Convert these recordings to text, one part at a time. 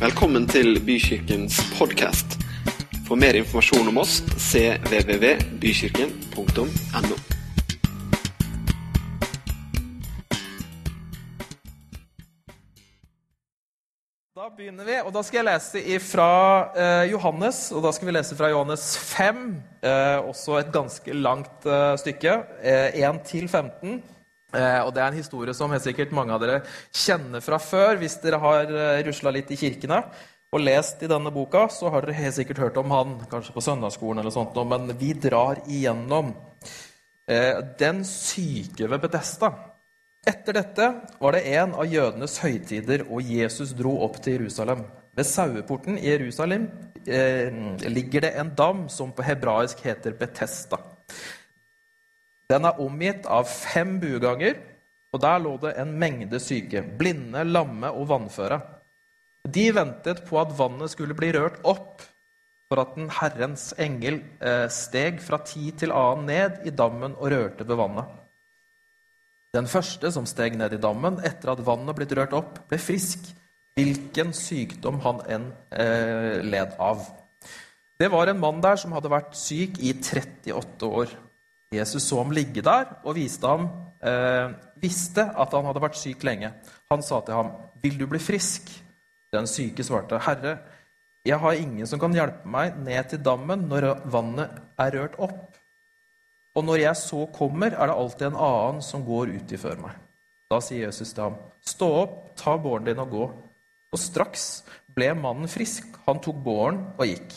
Velkommen til Bykirkens podkast. For mer informasjon om oss cvvvbykirken.no. Da begynner vi, og da skal jeg lese fra eh, Johannes. Og da skal vi lese fra Johannes 5, eh, også et ganske langt eh, stykke. Eh, 1 til 15. Eh, og det er en historie som helt sikkert mange av dere kjenner fra før. Hvis dere har eh, rusla litt i kirkene og lest i denne boka, så har dere helt sikkert hørt om han, kanskje på søndagsskolen eller sånt, men vi drar igjennom. Eh, den syke ved Bedesta. Etter dette var det en av jødenes høytider, og Jesus dro opp til Jerusalem. Ved saueporten i Jerusalem eh, ligger det en dam som på hebraisk heter Betesta. Den er omgitt av fem bueganger, og der lå det en mengde syke, blinde, lamme og vannføre. De ventet på at vannet skulle bli rørt opp, for at den Herrens engel eh, steg fra tid til annen ned i dammen og rørte ved vannet. Den første som steg ned i dammen etter at vannet blitt rørt opp, ble frisk, hvilken sykdom han enn eh, led av. Det var en mann der som hadde vært syk i 38 år. Jesus så ham ligge der og ham, eh, visste at han hadde vært syk lenge. Han sa til ham, 'Vil du bli frisk?' Den syke svarte, 'Herre, jeg har ingen som kan hjelpe meg ned til dammen når vannet er rørt opp.' Og når jeg så kommer, er det alltid en annen som går uti før meg. Da sier Jesus til ham, stå opp, ta båren din og gå. Og straks ble mannen frisk. Han tok båren og gikk.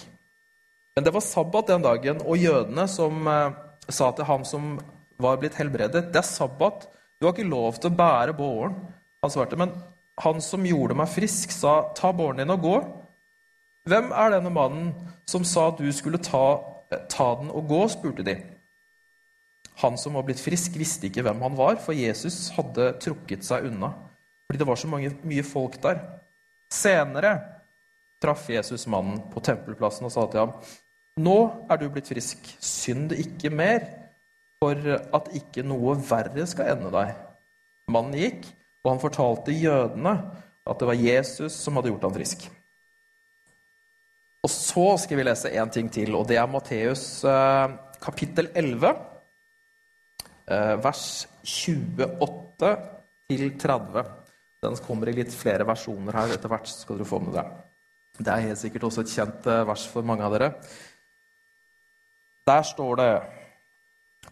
Men det var sabbat den dagen, og jødene som eh, sa til ham som var blitt helbredet, det er sabbat, du har ikke lov til å bære båren. Han svarte, men han som gjorde meg frisk, sa, ta båren din og gå. Hvem er denne mannen som sa at du skulle ta, eh, ta den og gå, spurte de. Han som var blitt frisk, visste ikke hvem han var, for Jesus hadde trukket seg unna. Fordi det var så mange, mye folk der. Senere traff Jesus mannen på tempelplassen og sa til ham, 'Nå er du blitt frisk. Synd ikke mer, for at ikke noe verre skal ende deg.' Mannen gikk, og han fortalte jødene at det var Jesus som hadde gjort ham frisk. Og så skal vi lese én ting til, og det er Matteus eh, kapittel 11. Eh, vers 28 til 30. Den kommer i litt flere versjoner her etter hvert. skal dere få med det. Det er helt sikkert også et kjent eh, vers for mange av dere. Der står det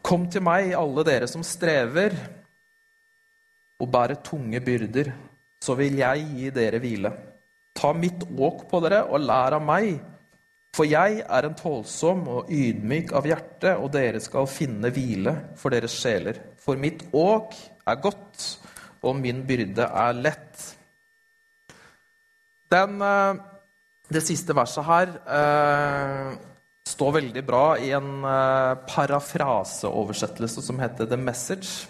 Kom til meg, alle dere som strever og bærer tunge byrder, så vil jeg gi dere hvile. Ta mitt åk på dere og lær av meg, for jeg er en tålsom og ydmyk av hjerte, og dere skal finne hvile for deres sjeler. For mitt åk er godt, og min byrde er lett. Den, eh, det siste verset her eh, står veldig bra i en eh, parafraseoversettelse som heter The Message.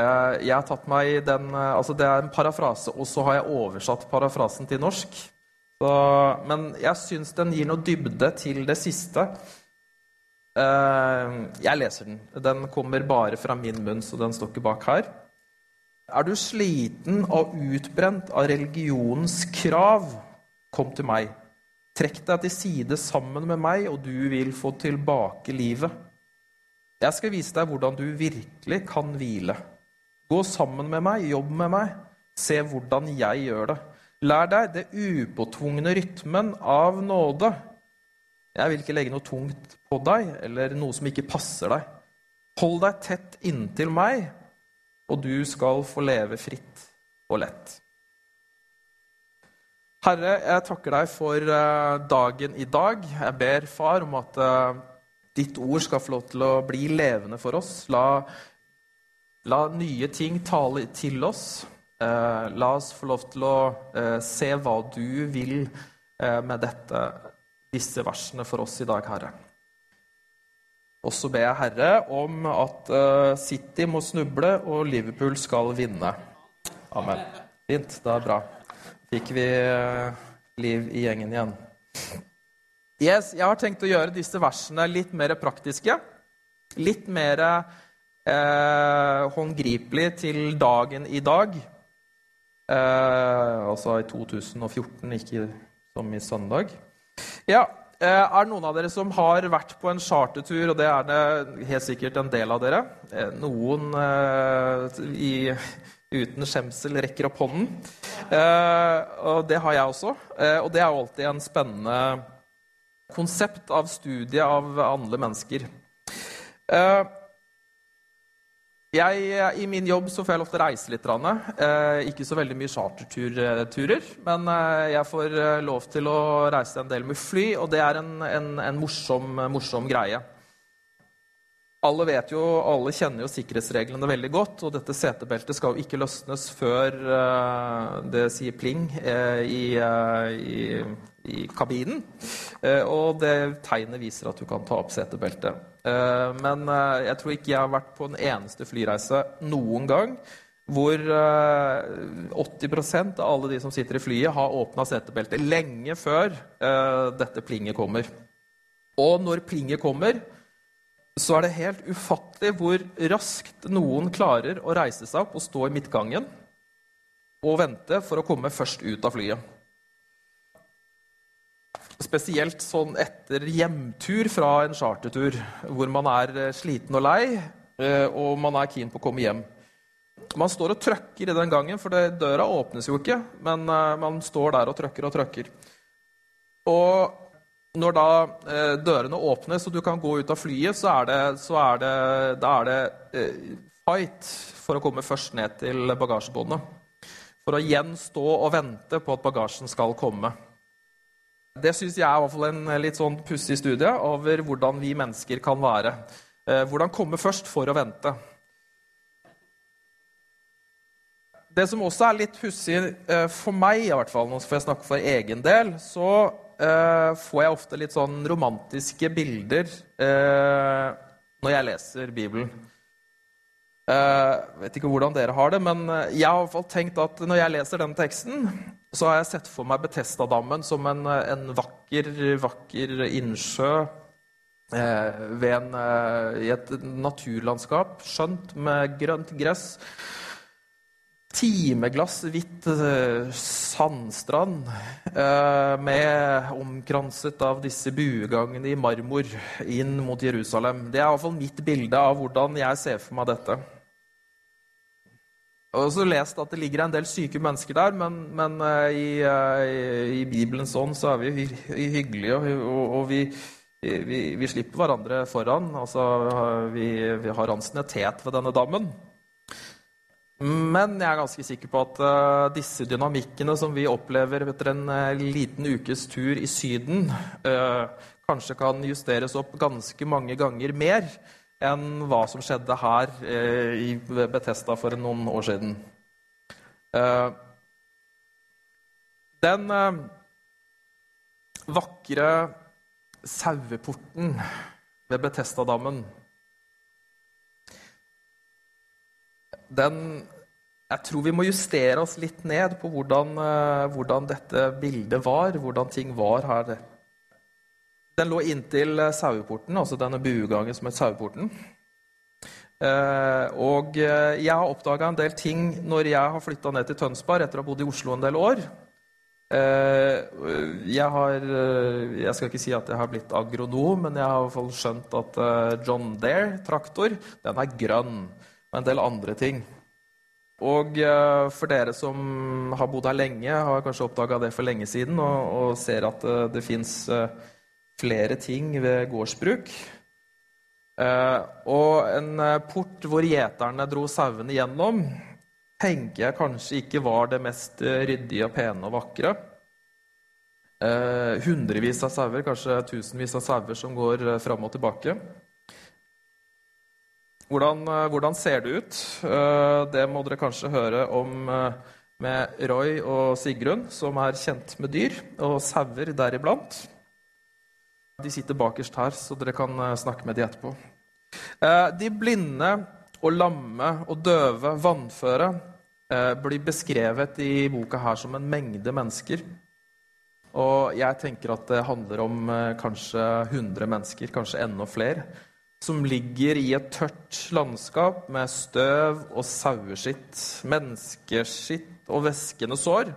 Eh, jeg har tatt meg den, eh, altså Det er en parafrase, og så har jeg oversatt parafrasen til norsk. Så, men jeg syns den gir noe dybde til det siste. Jeg leser den. Den kommer bare fra min munn, så den står ikke bak her. Er du sliten og utbrent av religionens krav, kom til meg. Trekk deg til side sammen med meg, og du vil få tilbake livet. Jeg skal vise deg hvordan du virkelig kan hvile. Gå sammen med meg, jobb med meg. Se hvordan jeg gjør det. Lær deg det upåtvungne rytmen av nåde. Jeg vil ikke legge noe tungt på deg eller noe som ikke passer deg. Hold deg tett inntil meg, og du skal få leve fritt og lett. Herre, jeg takker deg for eh, dagen i dag. Jeg ber, far, om at eh, ditt ord skal få lov til å bli levende for oss. La, la nye ting tale til oss. Eh, la oss få lov til å se hva du vil med dette, disse versene for oss i dag, Herre. Og så ber jeg Herre om at City må snuble og Liverpool skal vinne. Amen. Fint. Det er bra. Fikk vi liv i gjengen igjen. Yes, jeg har tenkt å gjøre disse versene litt mer praktiske. Litt mer eh, håndgripelig til dagen i dag. Eh, altså i 2014, ikke som i søndag. Ja, eh, Er det noen av dere som har vært på en chartertur, og det er det helt sikkert en del av dere? Eh, Noen eh, i, uten skjemsel rekker opp hånden. Eh, og det har jeg også. Eh, og det er jo alltid en spennende konsept av studie av andre mennesker. Eh, jeg, I min jobb så får jeg å reise litt. Ikke så veldig mye charterturer, men jeg får lov til å reise en del med fly, og det er en, en, en morsom, morsom, greie. Alle vet jo, alle kjenner jo sikkerhetsreglene veldig godt, og dette setebeltet skal jo ikke løsnes før eh, det sier pling eh, i, eh, i, i kabinen. og det tegnet viser at du kan ta opp setebeltet. Men jeg tror ikke jeg har vært på en eneste flyreise noen gang hvor 80 eh, av alle de som sitter i flyet, har åpna setebeltet lenge før dette plinget kommer. Og når plinget kommer, så er det helt ufattelig hvor raskt noen klarer å reise seg opp og stå i midtgangen og vente for å komme først ut av flyet. Spesielt sånn etter hjemtur fra en chartertur, hvor man er eh, sliten og lei, eh, og man er keen på å komme hjem. Man står og trøkker i den gangen, for døra åpnes jo ikke. Men uh, man står der og trøkker og trøkker. Og når da eh, dørene åpnes og du kan gå ut av flyet, så er det, så er det, da er det eh, fight for å komme først ned til bagasjebåndet. For å igjen stå og vente på at bagasjen skal komme. Det syns jeg er i hvert fall en litt sånn pussig studie over hvordan vi mennesker kan være. Eh, hvordan komme først for å vente. Det som også er litt pussig eh, for meg, i hvert fall, nå får jeg snakke for egen del, så eh, får jeg ofte litt sånn romantiske bilder når jeg leser Bibelen. Jeg vet ikke hvordan dere har det, men jeg har i hvert fall tenkt at når jeg leser den teksten, så har jeg sett for meg Betestadammen som en, en vakker, vakker innsjø eh, en, eh, i et naturlandskap, skjønt med grønt gress. Timeglass, hvitt eh, sandstrand eh, med omkranset av disse buegangene i marmor inn mot Jerusalem. Det er i hvert fall mitt bilde av hvordan jeg ser for meg dette. Jeg har også lest at det ligger en del syke mennesker der, men, men i, i, uh, i, Bibelens ånd så er vi hy hyggelige, og, og vi, vi, vi, slipper hverandre foran. Altså, vi, vi har ansiennitet ved denne dammen. Men jeg er ganske sikker på at uh, disse dynamikkene som vi opplever etter en liten ukes tur i Syden, kanskje kan justeres opp ganske mange ganger mer enn hva som skjedde her i Betesta for noen år siden. Den vakre saueporten ved Betestadammen Den Jeg tror vi må justere oss litt ned på hvordan, eh, hvordan dette bildet var, hvordan ting var her den lå inntil eh, saueporten, altså denne buegangen som het Saueporten. Eh, og jeg har oppdaga en del ting når jeg har flytta ned til Tønsberg etter å ha bodd i Oslo en del år. Jeg har Jeg skal ikke si at jeg har blitt agronom, men jeg har i hvert fall skjønt at John Dare-traktor, den er grønn. Og en del andre ting. Og for dere som har bodd her lenge, har kanskje oppdaga det for lenge siden og, og ser at det fins flere ting ved gårdsbruk. Eh, og en eh, port hvor gjeterne dro sauene gjennom, tenker jeg kanskje ikke var det mest eh, ryddige, pene og vakre. Hundrevis av sauer, kanskje tusenvis av sauer som går fram og tilbake. Hvordan, hvordan, ser det ut? Det må dere kanskje høre om med Roy og Sigrun, som er kjent med dyr, og sauer deriblant. De sitter bakerst her, så dere kan eh, snakke med de etterpå. Eh, de blinde og lamme og døve, vannføre, eh, blir beskrevet i boka her som en mengde mennesker. Og jeg tenker at det handler om kanskje 100 mennesker, kanskje enda flere, som ligger i et tørt landskap med støv og saueskitt, menneskeskitt og væskende sår.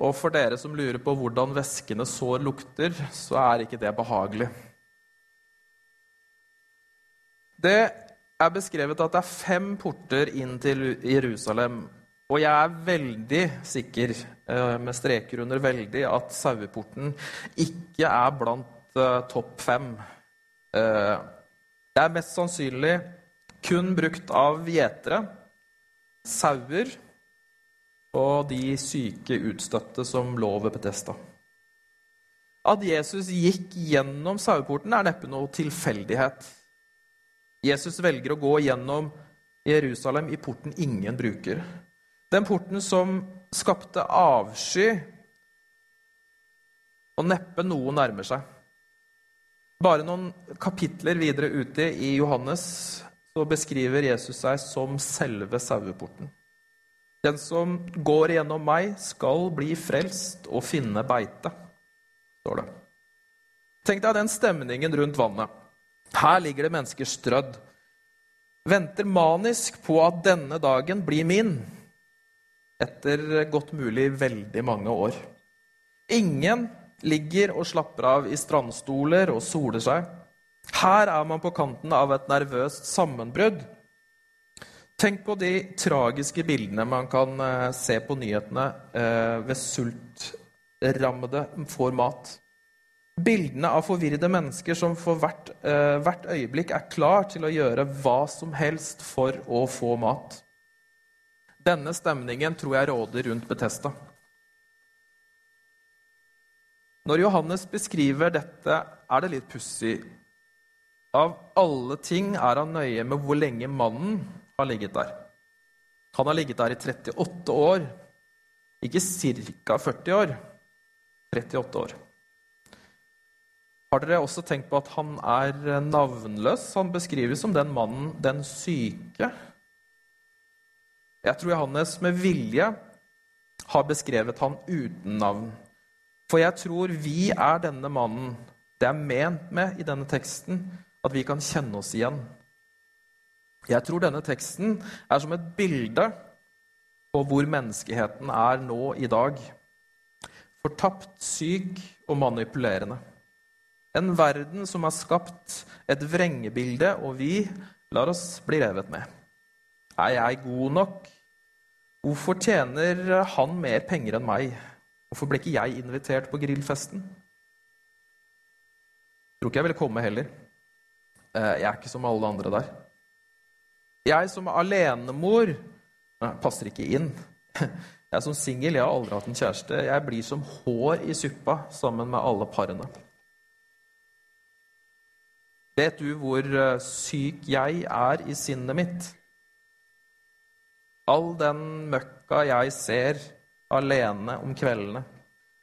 Og for dere som lurer på hvordan væskende sår lukter, så er ikke det behagelig. Det er beskrevet at det er fem porter inn til Jerusalem. Og jeg er veldig sikker, eh, med streker under 'veldig', at saueporten ikke er blant uh, topp fem. Uh, det er mest sannsynlig kun brukt av gjetere, sauer og de syke utstøtte som lå ved Betesta. At Jesus gikk gjennom saueporten, er neppe noe tilfeldighet. Jesus velger å gå gjennom Jerusalem i porten ingen bruker. Den porten som skapte avsky, og neppe noe nærmer seg. Bare noen kapitler videre ute i Johannes så beskriver Jesus seg som selve saueporten. Den som går gjennom meg, skal bli frelst og finne beite, står det. Tenk deg den stemningen rundt vannet. Her ligger det mennesker strødd. Venter manisk på at denne dagen blir min. Etter godt mulig veldig mange år. Ingen ligger og slapper av i strandstoler og soler seg. Her er man på kanten av et nervøst sammenbrudd. Tenk på de tragiske bildene man kan eh, se på nyhetene eh, ved sultrammede får mat. Bildene av forvirrede mennesker som for hvert, eh, hvert øyeblikk er klar til å gjøre hva som helst for å få mat. Denne stemningen tror jeg råder rundt Betesta. Når Johannes beskriver dette, er det litt pussig. Av alle ting er han nøye med hvor lenge mannen har ligget der. Han har ligget der i 38 år. Ikke ca. 40 år. 38 år. Har dere også tenkt på at han er navnløs? Han beskrives som den mannen, den syke. Jeg tror Johannes med vilje har beskrevet han uten navn. For jeg tror vi er denne mannen det er ment med i denne teksten, at vi kan kjenne oss igjen. Jeg tror denne teksten er som et bilde på hvor menneskeheten er nå i dag. Fortapt, syk og manipulerende. En verden som har skapt et vrengebilde, og vi lar oss bli revet med. Er jeg god nok? Hvorfor tjener han mer penger enn meg? Hvorfor ble ikke jeg invitert på grillfesten? Jeg tror ikke jeg ville komme heller. Eh, jeg er ikke som alle andre der. Jeg som alenemor passer ikke inn. Jeg som singel jeg har aldri hatt en kjæreste. Jeg blir som hår i suppa sammen med alle parene. Vet du hvor eh, syk jeg er i sinnet mitt? All den møkka jeg ser alene om kveldene.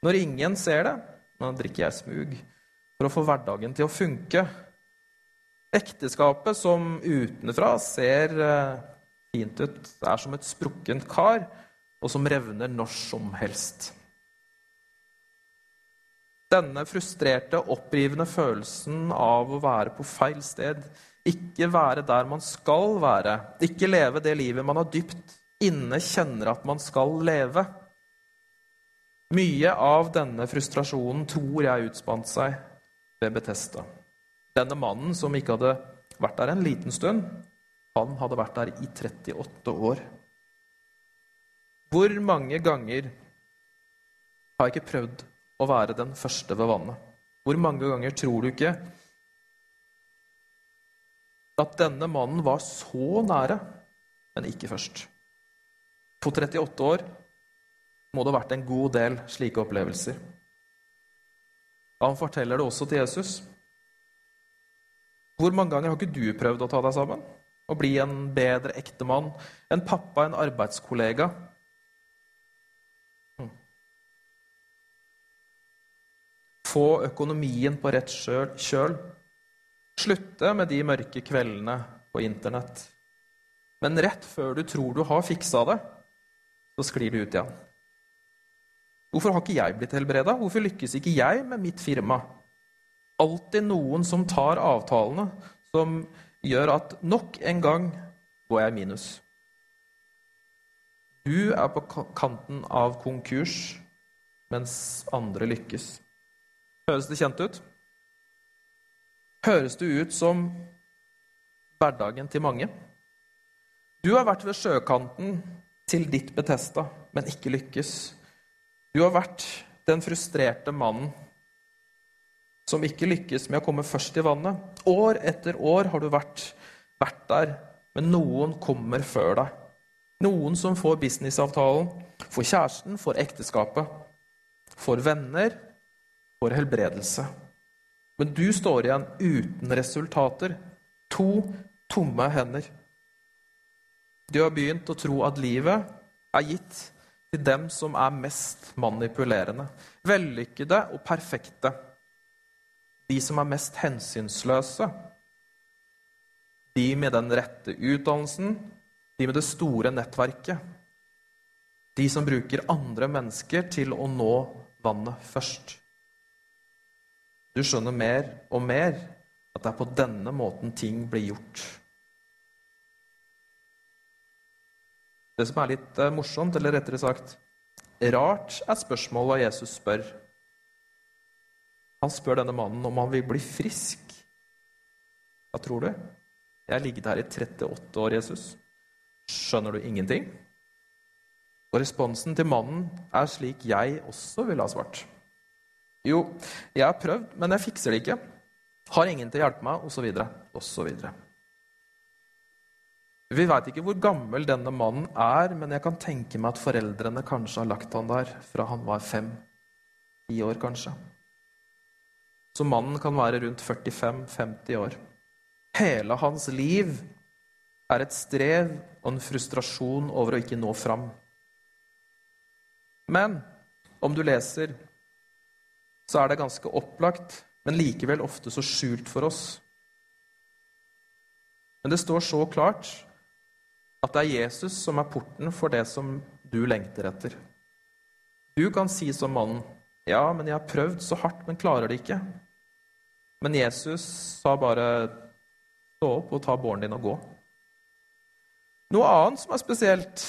Når ingen ser det, nå drikker jeg smug for å få hverdagen til å funke. Ekteskapet, som utenfra ser eh, fint ut, er som et sprukkent kar, og som revner når som helst. Denne frustrerte, opprivende følelsen av å være på feil sted, ikke være der man skal være, ikke leve det livet man har dypt inne kjenner at man skal leve. Mye av denne frustrasjonen tror jeg utspant seg ved Betesta. Denne mannen som ikke hadde vært der en liten stund, han hadde vært der i 38 år. Hvor mange ganger har jeg ikke prøvd å være den første ved vannet? Hvor mange ganger tror du ikke at denne mannen var så nære, men ikke først? På 38 år må det ha vært en god del slike opplevelser. Han forteller det også til Jesus. Hvor mange ganger har ikke du prøvd å ta deg sammen? Å bli en bedre ektemann, en pappa, en arbeidskollega? Hm. Få økonomien på rett kjøl. Slutte med de mørke kveldene på Internett. Men rett før du tror du har fiksa det, så sklir du ut igjen. Hvorfor har ikke jeg blitt helbreda? Hvorfor lykkes ikke jeg med mitt firma? alltid noen som tar avtalene, som gjør at nok en gang går jeg minus. Du er på kanten av konkurs. mens andre lykkes. Høres det kjent ut? Høres det ut som hverdagen til mange? Du har vært ved sjøkanten til ditt Betesta, men ikke lykkes. Du har vært den frustrerte mannen som ikke lykkes med å komme først i vannet. År etter år har du vært, vært der, men noen kommer før deg. Noen som får businessavtalen, får kjæresten, får ekteskapet, får venner, får helbredelse. Men du står igjen uten resultater. To tomme hender. Du har begynt å tro at livet er gitt til dem som er mest manipulerende. Vellykkede og perfekte. De som er mest hensynsløse. De med den rette utdannelsen, de med det store nettverket. De som bruker andre mennesker til å nå vannet først. Du skjønner mer og mer at det er på denne måten ting blir gjort. Det som er litt eh, morsomt, eller rettere sagt rart, er spørsmålet Jesus spør. Han spør denne mannen om han vil bli frisk. Hva tror du? Jeg har ligget her i 38 år, Jesus. Skjønner du ingenting? Og responsen til mannen er slik jeg også ville ha svart. Jo, jeg har prøvd, men jeg fikser det ikke. Har ingen til å hjelpe meg, osv., osv. Vi veit ikke hvor gammel denne mannen er, men jeg kan tenke meg at foreldrene kanskje har lagt han der fra han var fem. Ti år, kanskje. Så mannen kan være rundt 45-50 år. Hele hans liv er et strev og en frustrasjon over å ikke nå fram. Men om du leser, så er det ganske opplagt, men likevel ofte så skjult for oss. Men det står så klart at det er Jesus som er porten for det som du lengter etter. Du kan si som mannen, 'Ja, men jeg har prøvd så hardt, men klarer det ikke.' Men Jesus sa bare, 'Stå opp og ta båren din og gå'. Noe annet som er spesielt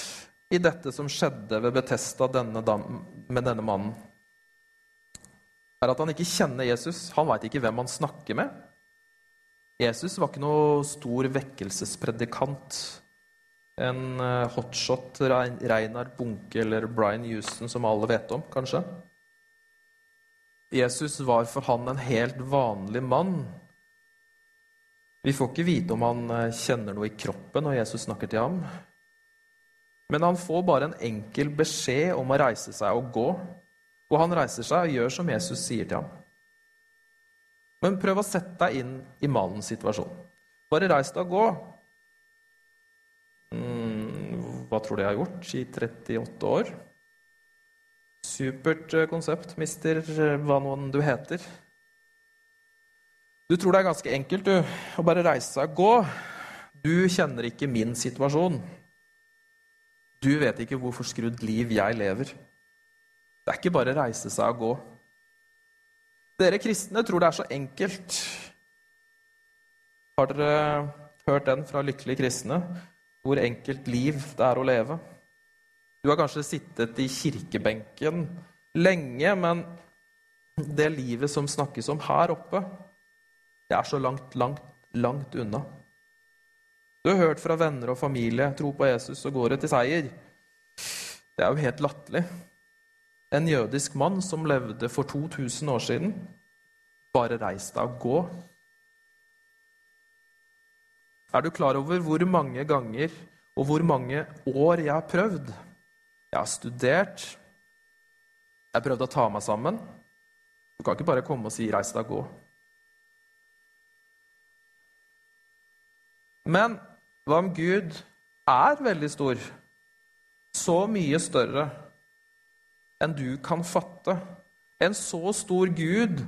i dette som skjedde ved Betesta med denne mannen, er at han ikke kjenner Jesus. Han veit ikke hvem han snakker med. Jesus var ikke noe stor vekkelsespredikant en eh, hotshot Reinar Bunke eller Brian Houston, som alle vet om, kanskje. Jesus var for han en helt vanlig mann. Vi får ikke vite om han eh, kjenner noe i kroppen når Jesus snakker til ham. Men han får bare en enkel beskjed om å reise seg og gå. Og han reiser seg og gjør som Jesus sier til ham. Men prøv å sette deg inn i mannens situasjon. Bare reis deg og gå. Mm, hva tror du jeg har gjort i 38 år? Supert eh, konsept, mister eh, hva noen du heter. Du tror det er ganske enkelt, du, å bare reise seg og gå. Du kjenner ikke min situasjon. Du vet ikke hvor forskrudd liv jeg lever. Det er ikke bare å reise seg og gå. Dere kristne tror det er så enkelt. Har dere hørt den fra lykkelige kristne? Hvor enkelt liv det er å leve. Du har kanskje sittet i kirkebenken lenge, men det livet som snakkes om her oppe, det er så langt, langt, langt unna. Du har hørt fra venner og familie tro på Jesus, og går det til seier. Det er jo helt latterlig. En jødisk mann som levde for 2000 år siden. Bare reis deg og gå. Er du klar over hvor mange ganger og hvor mange år jeg har prøvd? Jeg har studert. Jeg har prøvd å ta meg sammen. Du kan ikke bare komme og si 'reis deg gå'. Men hva om Gud er veldig stor? Så mye større enn du kan fatte. En så stor Gud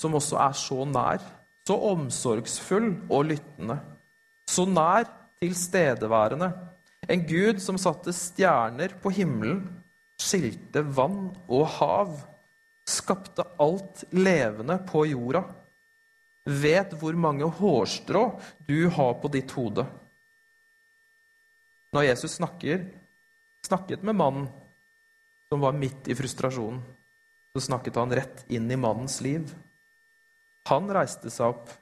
som også er så nær, så omsorgsfull og lyttende så nær tilstedeværende. En Gud som satte stjerner på himmelen, skilte vann og hav, skapte alt levende på jorda, vet hvor mange hårstrå du har på ditt hode. Når Jesus snakker, snakket med mannen som var midt i frustrasjonen, så snakket han rett inn i mannens liv. Han reiste seg opp.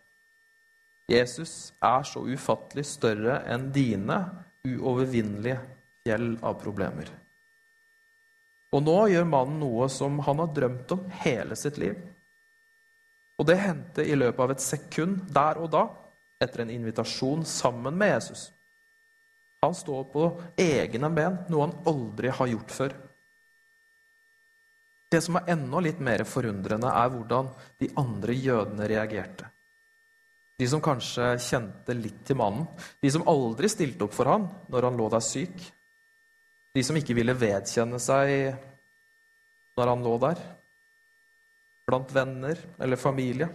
Jesus er så ufattelig større enn dine uovervinnelige fjell av problemer. Og nå gjør mannen noe som han har drømt om hele sitt liv. Og det hendte i løpet av et sekund der og da, etter en invitasjon sammen med Jesus. Han står på egne ben, noe han aldri har gjort før. Det som er enda litt mer forundrende, er hvordan de andre jødene reagerte. De som kanskje kjente litt til mannen. De som aldri stilte opp for han når han lå der syk. De som ikke ville vedkjenne seg når han lå der. Blant venner eller familie.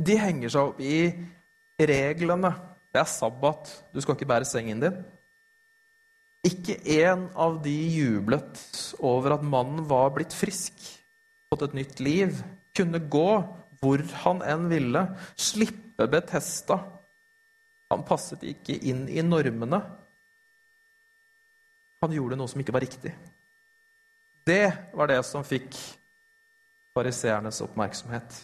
De henger seg opp i reglene. Det er sabbat. Du skal ikke bære sengen din. Ikke en av de jublet over at mannen var blitt frisk, fått et nytt liv, kunne gå hvor han enn ville, slippe Betesta. Han passet ikke inn i normene. Han gjorde noe som ikke var riktig. Det var det som fikk fariseernes oppmerksomhet.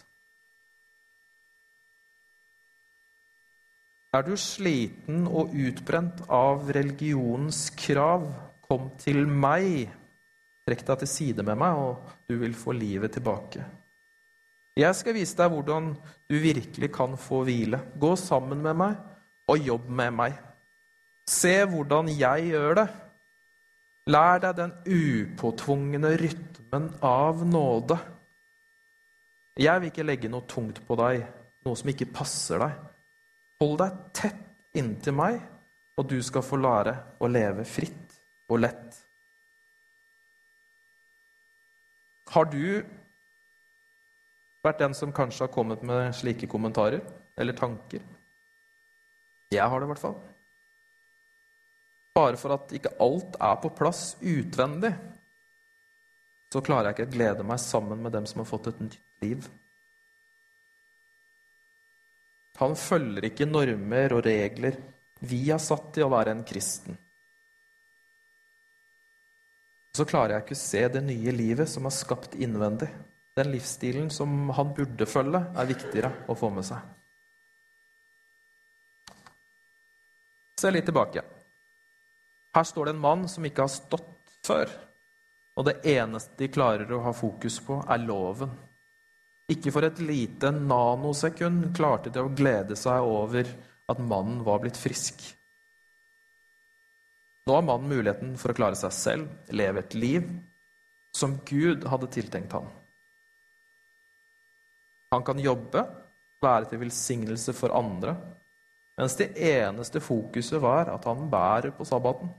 Er du sliten og utbrent av religionens krav, kom til meg. Trekk deg til side med meg, og du vil få livet tilbake. Jeg skal vise deg hvordan du virkelig kan få hvile. Gå sammen med meg og jobb med meg. Se hvordan jeg gjør det. Lær deg den upåtvungne rytmen av nåde. Jeg vil ikke legge noe tungt på deg, noe som ikke passer deg. Hold deg tett inntil meg, og du skal få lære å leve fritt og lett. Har du vært den som kanskje har kommet med slike kommentarer eller tanker? Jeg har det i hvert fall. Bare for at ikke alt er på plass utvendig, så klarer jeg ikke å glede meg sammen med dem som har fått et nytt liv. Han følger ikke normer og regler vi har satt til å være en kristen. Så klarer jeg ikke å se det nye livet som er skapt innvendig. Den livsstilen som han burde følge, er viktigere å få med seg. Se litt tilbake. Her står det en mann som ikke har stått før. Og det eneste de klarer å ha fokus på, er loven. Ikke for et lite nanosekund klarte de å glede seg over at mannen var blitt frisk. Nå har mannen muligheten for å klare seg selv, leve et liv som Gud hadde tiltenkt ham. Han kan jobbe, være til velsignelse for andre, mens det eneste fokuset var at han bærer på sabbaten.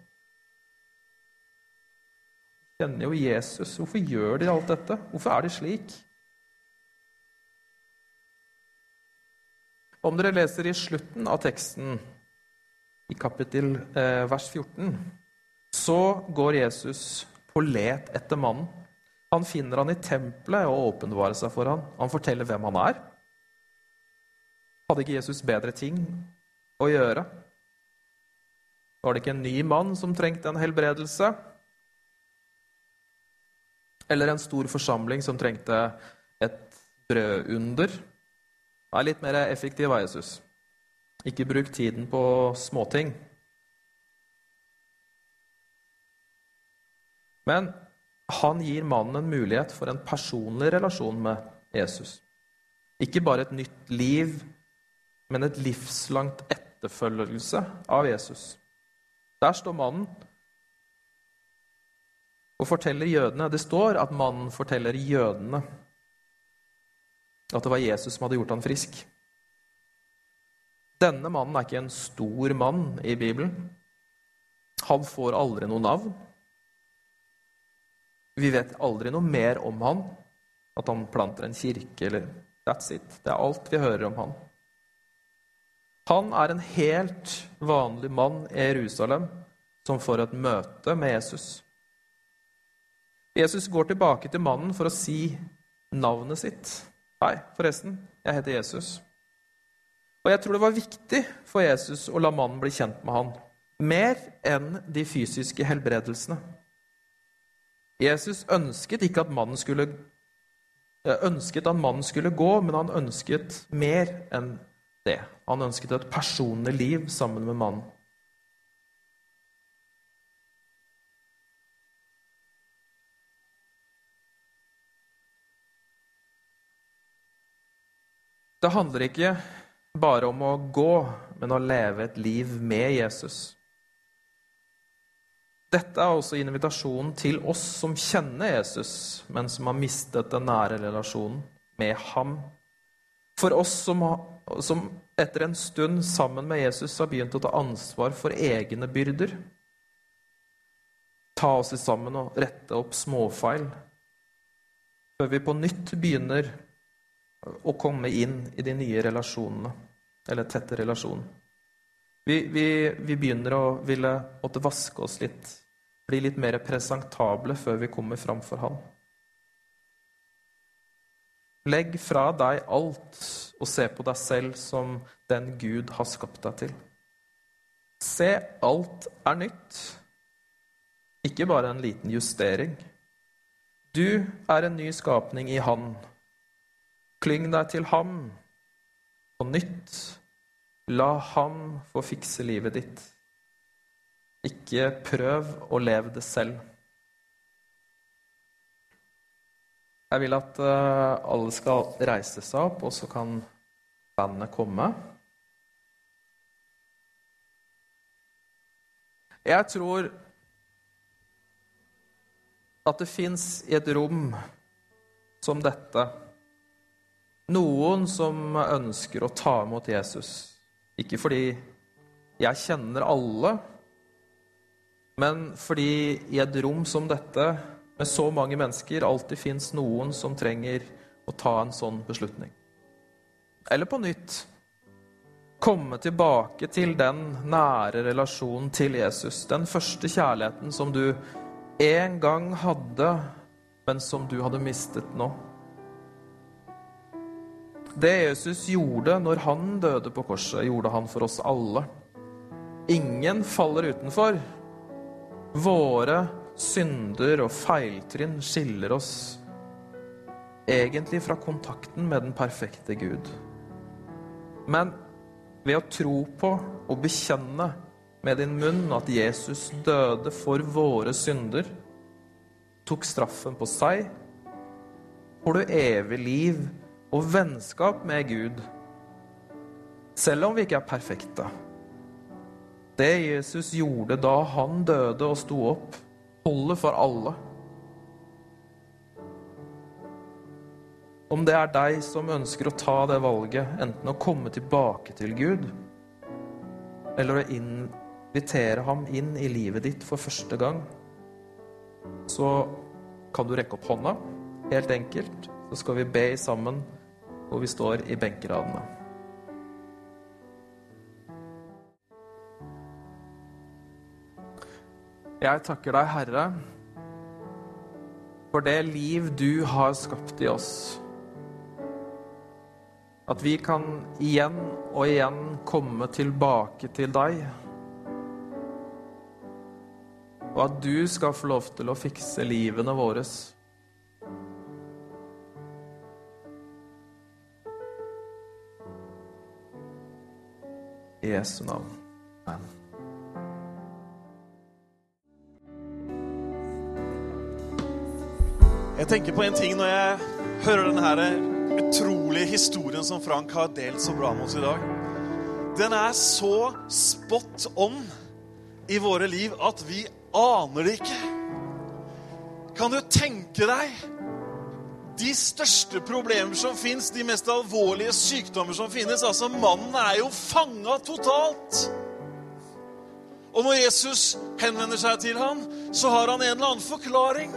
Kjenner jo Jesus. Hvorfor gjør de alt dette? Hvorfor er de slik? Om dere leser i slutten av teksten, i kapittel eh, vers 14, så går Jesus på let etter mannen. Han finner han i tempelet og åpenbarer seg for han. Han forteller hvem han er. Hadde ikke Jesus bedre ting å gjøre? Var det ikke en ny mann som trengte en helbredelse? Eller en stor forsamling som trengte et brødunder? Vær litt mer effektiv av Jesus. Ikke bruk tiden på småting. Men han gir mannen en mulighet for en personlig relasjon med Jesus. Ikke bare et nytt liv, men et livslangt etterfølgelse av Jesus. Der står mannen og forteller jødene. Det står at mannen forteller jødene at det var Jesus som hadde gjort han frisk. Denne mannen er ikke en stor mann i Bibelen. Han får aldri noe navn. Vi vet aldri noe mer om han, at han planter en kirke eller That's it. Det er alt vi hører om han. Han er en helt vanlig mann i Jerusalem som får et møte med Jesus. Jesus går tilbake til mannen for å si navnet sitt. Hei, forresten, jeg heter Jesus. Og jeg tror det var viktig for Jesus å la mannen bli kjent med han, mer enn de fysiske helbredelsene. Jesus ønsket ikke at mannen skulle eh, ønsket at mannen skulle gå, men han ønsket mer enn det. Han ønsket et personlig liv sammen med mannen. Det handler ikke bare om å gå, men å leve et liv med Jesus. Dette er også invitasjonen til oss som kjenner Jesus, men som har mistet den nære relasjonen med ham. For oss som, som etter en stund sammen med Jesus har begynt å ta ansvar for egne byrder. Ta oss sammen og rette opp småfeil. Før vi på nytt begynner å komme inn i de nye relasjonene, eller tette relasjoner. Vi, vi, vi, begynner å ville måtte vaske oss litt, bli litt mer presentable før vi kommer framfor Han. Legg fra deg alt og se på deg selv som den Gud har skapt deg til. Se, alt er nytt, ikke bare en liten justering. Du er en ny skapning i Han. Klyng deg til ham på nytt La han få fikse livet ditt. Ikke prøv å leve det selv. Jeg vil at uh, alle skal reise seg opp, og så kan bandet komme. Jeg tror at det fins i et rom som dette noen som ønsker å ta imot Jesus. Ikke fordi jeg kjenner alle, men fordi i et rom som dette, med så mange mennesker, alltid fins noen som trenger å ta en sånn beslutning. Eller på nytt komme tilbake til den nære relasjonen til Jesus. Den første kjærligheten som du en gang hadde, men som du hadde mistet nå. Det Jesus gjorde når han døde på korset, gjorde han for oss alle. Ingen faller utenfor. Våre synder og feiltrinn skiller oss egentlig fra kontakten med den perfekte Gud. Men ved å tro på og bekjenne med din munn at Jesus døde for våre synder, tok straffen på seg, får du evig liv og vennskap med Gud, selv om vi ikke er perfekte. Det Jesus gjorde da han døde og sto opp, holder for alle. Om det er deg som ønsker å ta det valget, enten å komme tilbake til Gud, eller å invitere ham inn i livet ditt for første gang, så kan du rekke opp hånda, helt enkelt. Så skal vi be sammen hvor vi står i benkeradene. Jeg takker deg, Herre, for det liv du har skapt i oss. At vi kan igjen og igjen komme tilbake til deg. Og at du skal få lov til å fikse livene våre. I Jesu navn. Amen. Jeg tenker på en ting når jeg hører denne utrolige historien som Frank har delt så bra med oss i dag. Den er så spot on i våre liv at vi aner det ikke. Kan du tenke deg de største problemer som fins, de mest alvorlige sykdommer som finnes. Altså, mannen er jo fanga totalt. Og når Jesus henvender seg til ham, så har han en eller annen forklaring.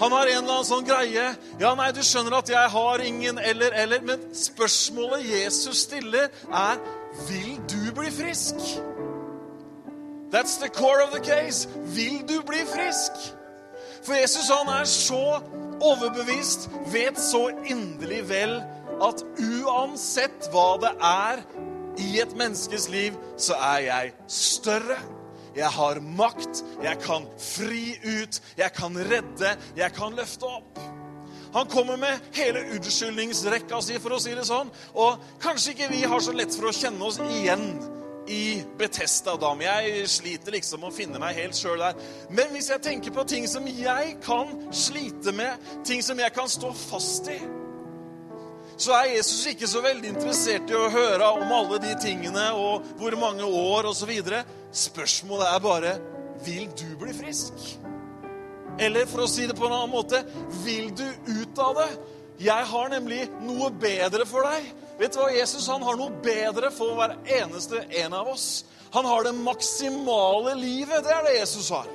Han har en eller annen sånn greie. Ja, nei, du skjønner at jeg har ingen eller, eller. Men spørsmålet Jesus stiller, er Vil du bli frisk? That's the core of the case. Vil du bli frisk? For Jesus han er så overbevist, vet så inderlig vel at uansett hva det er i et menneskes liv, så er jeg større. jeg har makt, jeg kan fri ut, jeg kan redde, jeg kan løfte opp. Han kommer med hele unnskyldningsrekka si, for å si det sånn. Og kanskje ikke vi har så lett for å kjenne oss igjen i Betesta-dam. Jeg sliter liksom å finne meg helt sjøl der. Men hvis jeg tenker på ting som jeg kan slite med, ting som jeg kan stå fast i, så er Jesus ikke så veldig interessert i å høre om alle de tingene og hvor mange år osv. Spørsmålet er bare vil du bli frisk? Eller for å si det på en annen måte vil du ut av det? Jeg har nemlig noe bedre for deg. Vet du hva, Jesus han har noe bedre for hver eneste en av oss. Han har det maksimale livet. Det er det Jesus har.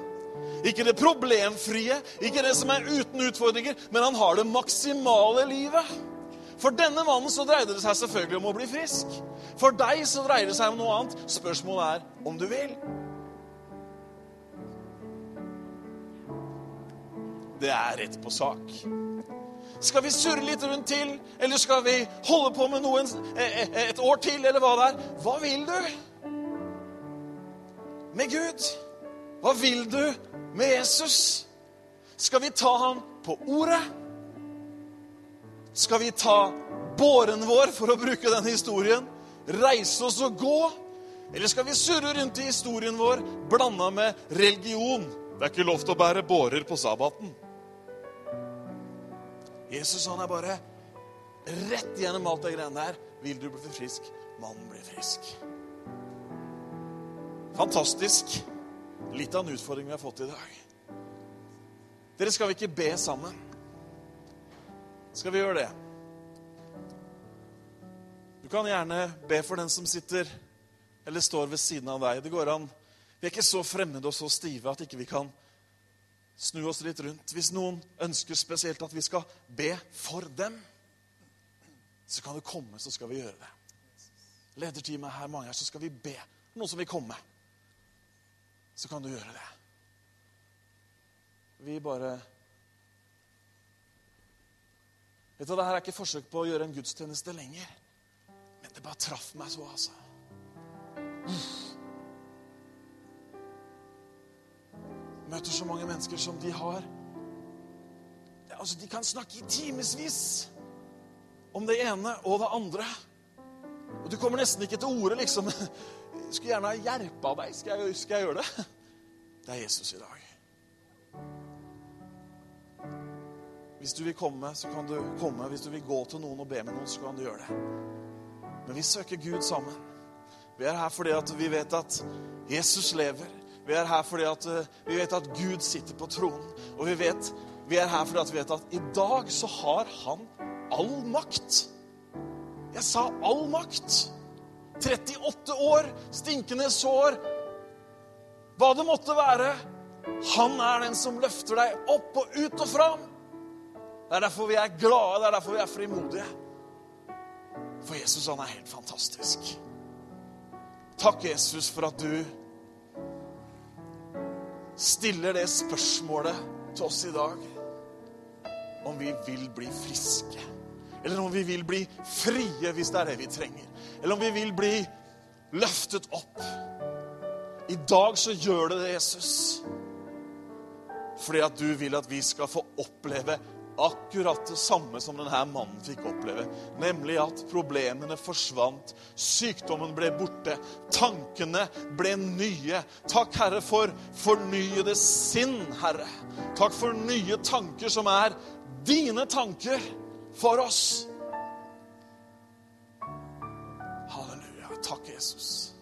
Ikke det problemfrie, ikke det som er uten utfordringer, men han har det maksimale livet. For denne mannen så dreide det seg selvfølgelig om å bli frisk. For deg så dreier det seg om noe annet. Spørsmålet er om du vil. Det er rett på sak. Skal vi surre litt rundt til, eller skal vi holde på med noe et år til, eller hva det er? Hva vil du med Gud? Hva vil du med Jesus? Skal vi ta ham på ordet? Skal vi ta båren vår, for å bruke den historien, reise oss og gå? Eller skal vi surre rundt i historien vår blanda med religion? Det er ikke lov til å bære bårer på sabbaten. Jesus han er bare rett gjennom alt det greiene der. Vil du bli frisk? Mannen blir frisk. Fantastisk. Litt av en utfordring vi har fått i dag. Dere, skal vi ikke be sammen? Skal vi gjøre det? Du kan gjerne be for den som sitter eller står ved siden av deg. Det går an. Vi er ikke så fremmede og så stive at ikke vi kan snu oss litt rundt. Hvis noen ønsker spesielt at vi skal be for dem, så kan du komme, så skal vi gjøre det. Lederteamet her, mange her, så skal vi be. Noen som vil komme, så kan du gjøre det. Vi bare Vet du, Dette er ikke forsøk på å gjøre en gudstjeneste lenger. Men det bare traff meg så, altså. Uff. Møter så mange mennesker som de har Altså, De kan snakke i timevis om det ene og det andre. Og du kommer nesten ikke til orde, liksom. Jeg skulle gjerne ha hjerpa deg. Skal jeg, skal jeg gjøre det? Det er Jesus i dag. Hvis du vil komme, så kan du komme. Hvis du vil gå til noen og be med noen, så kan du gjøre det. Men vi søker Gud sammen. Vi er her fordi at vi vet at Jesus lever. Vi er her fordi at eh, vi vet at Gud sitter på tronen. Og vi, vet, vi er her fordi at vi vet at i dag så har han all makt. Jeg sa all makt. 38 år, stinkende sår, hva det måtte være. Han er den som løfter deg opp og ut og fram. Det er derfor vi er glade, det er derfor vi er frimodige. For Jesus, han er helt fantastisk. Takk, Jesus, for at du stiller det spørsmålet til oss i dag om vi vil bli friske. Eller om vi vil bli frie, hvis det er det vi trenger. Eller om vi vil bli løftet opp. I dag så gjør det det, Jesus. Fordi at du vil at vi skal få oppleve akkurat det samme som denne mannen fikk oppleve. Nemlig at problemene forsvant, sykdommen ble borte, tankene ble nye. Takk, Herre, for fornyede sinn, Herre. Takk for nye tanker som er dine tanker for oss. Halleluja. Takk, Jesus.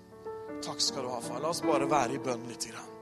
Takk skal du ha, far. La oss bare være i bønn litt. Grann.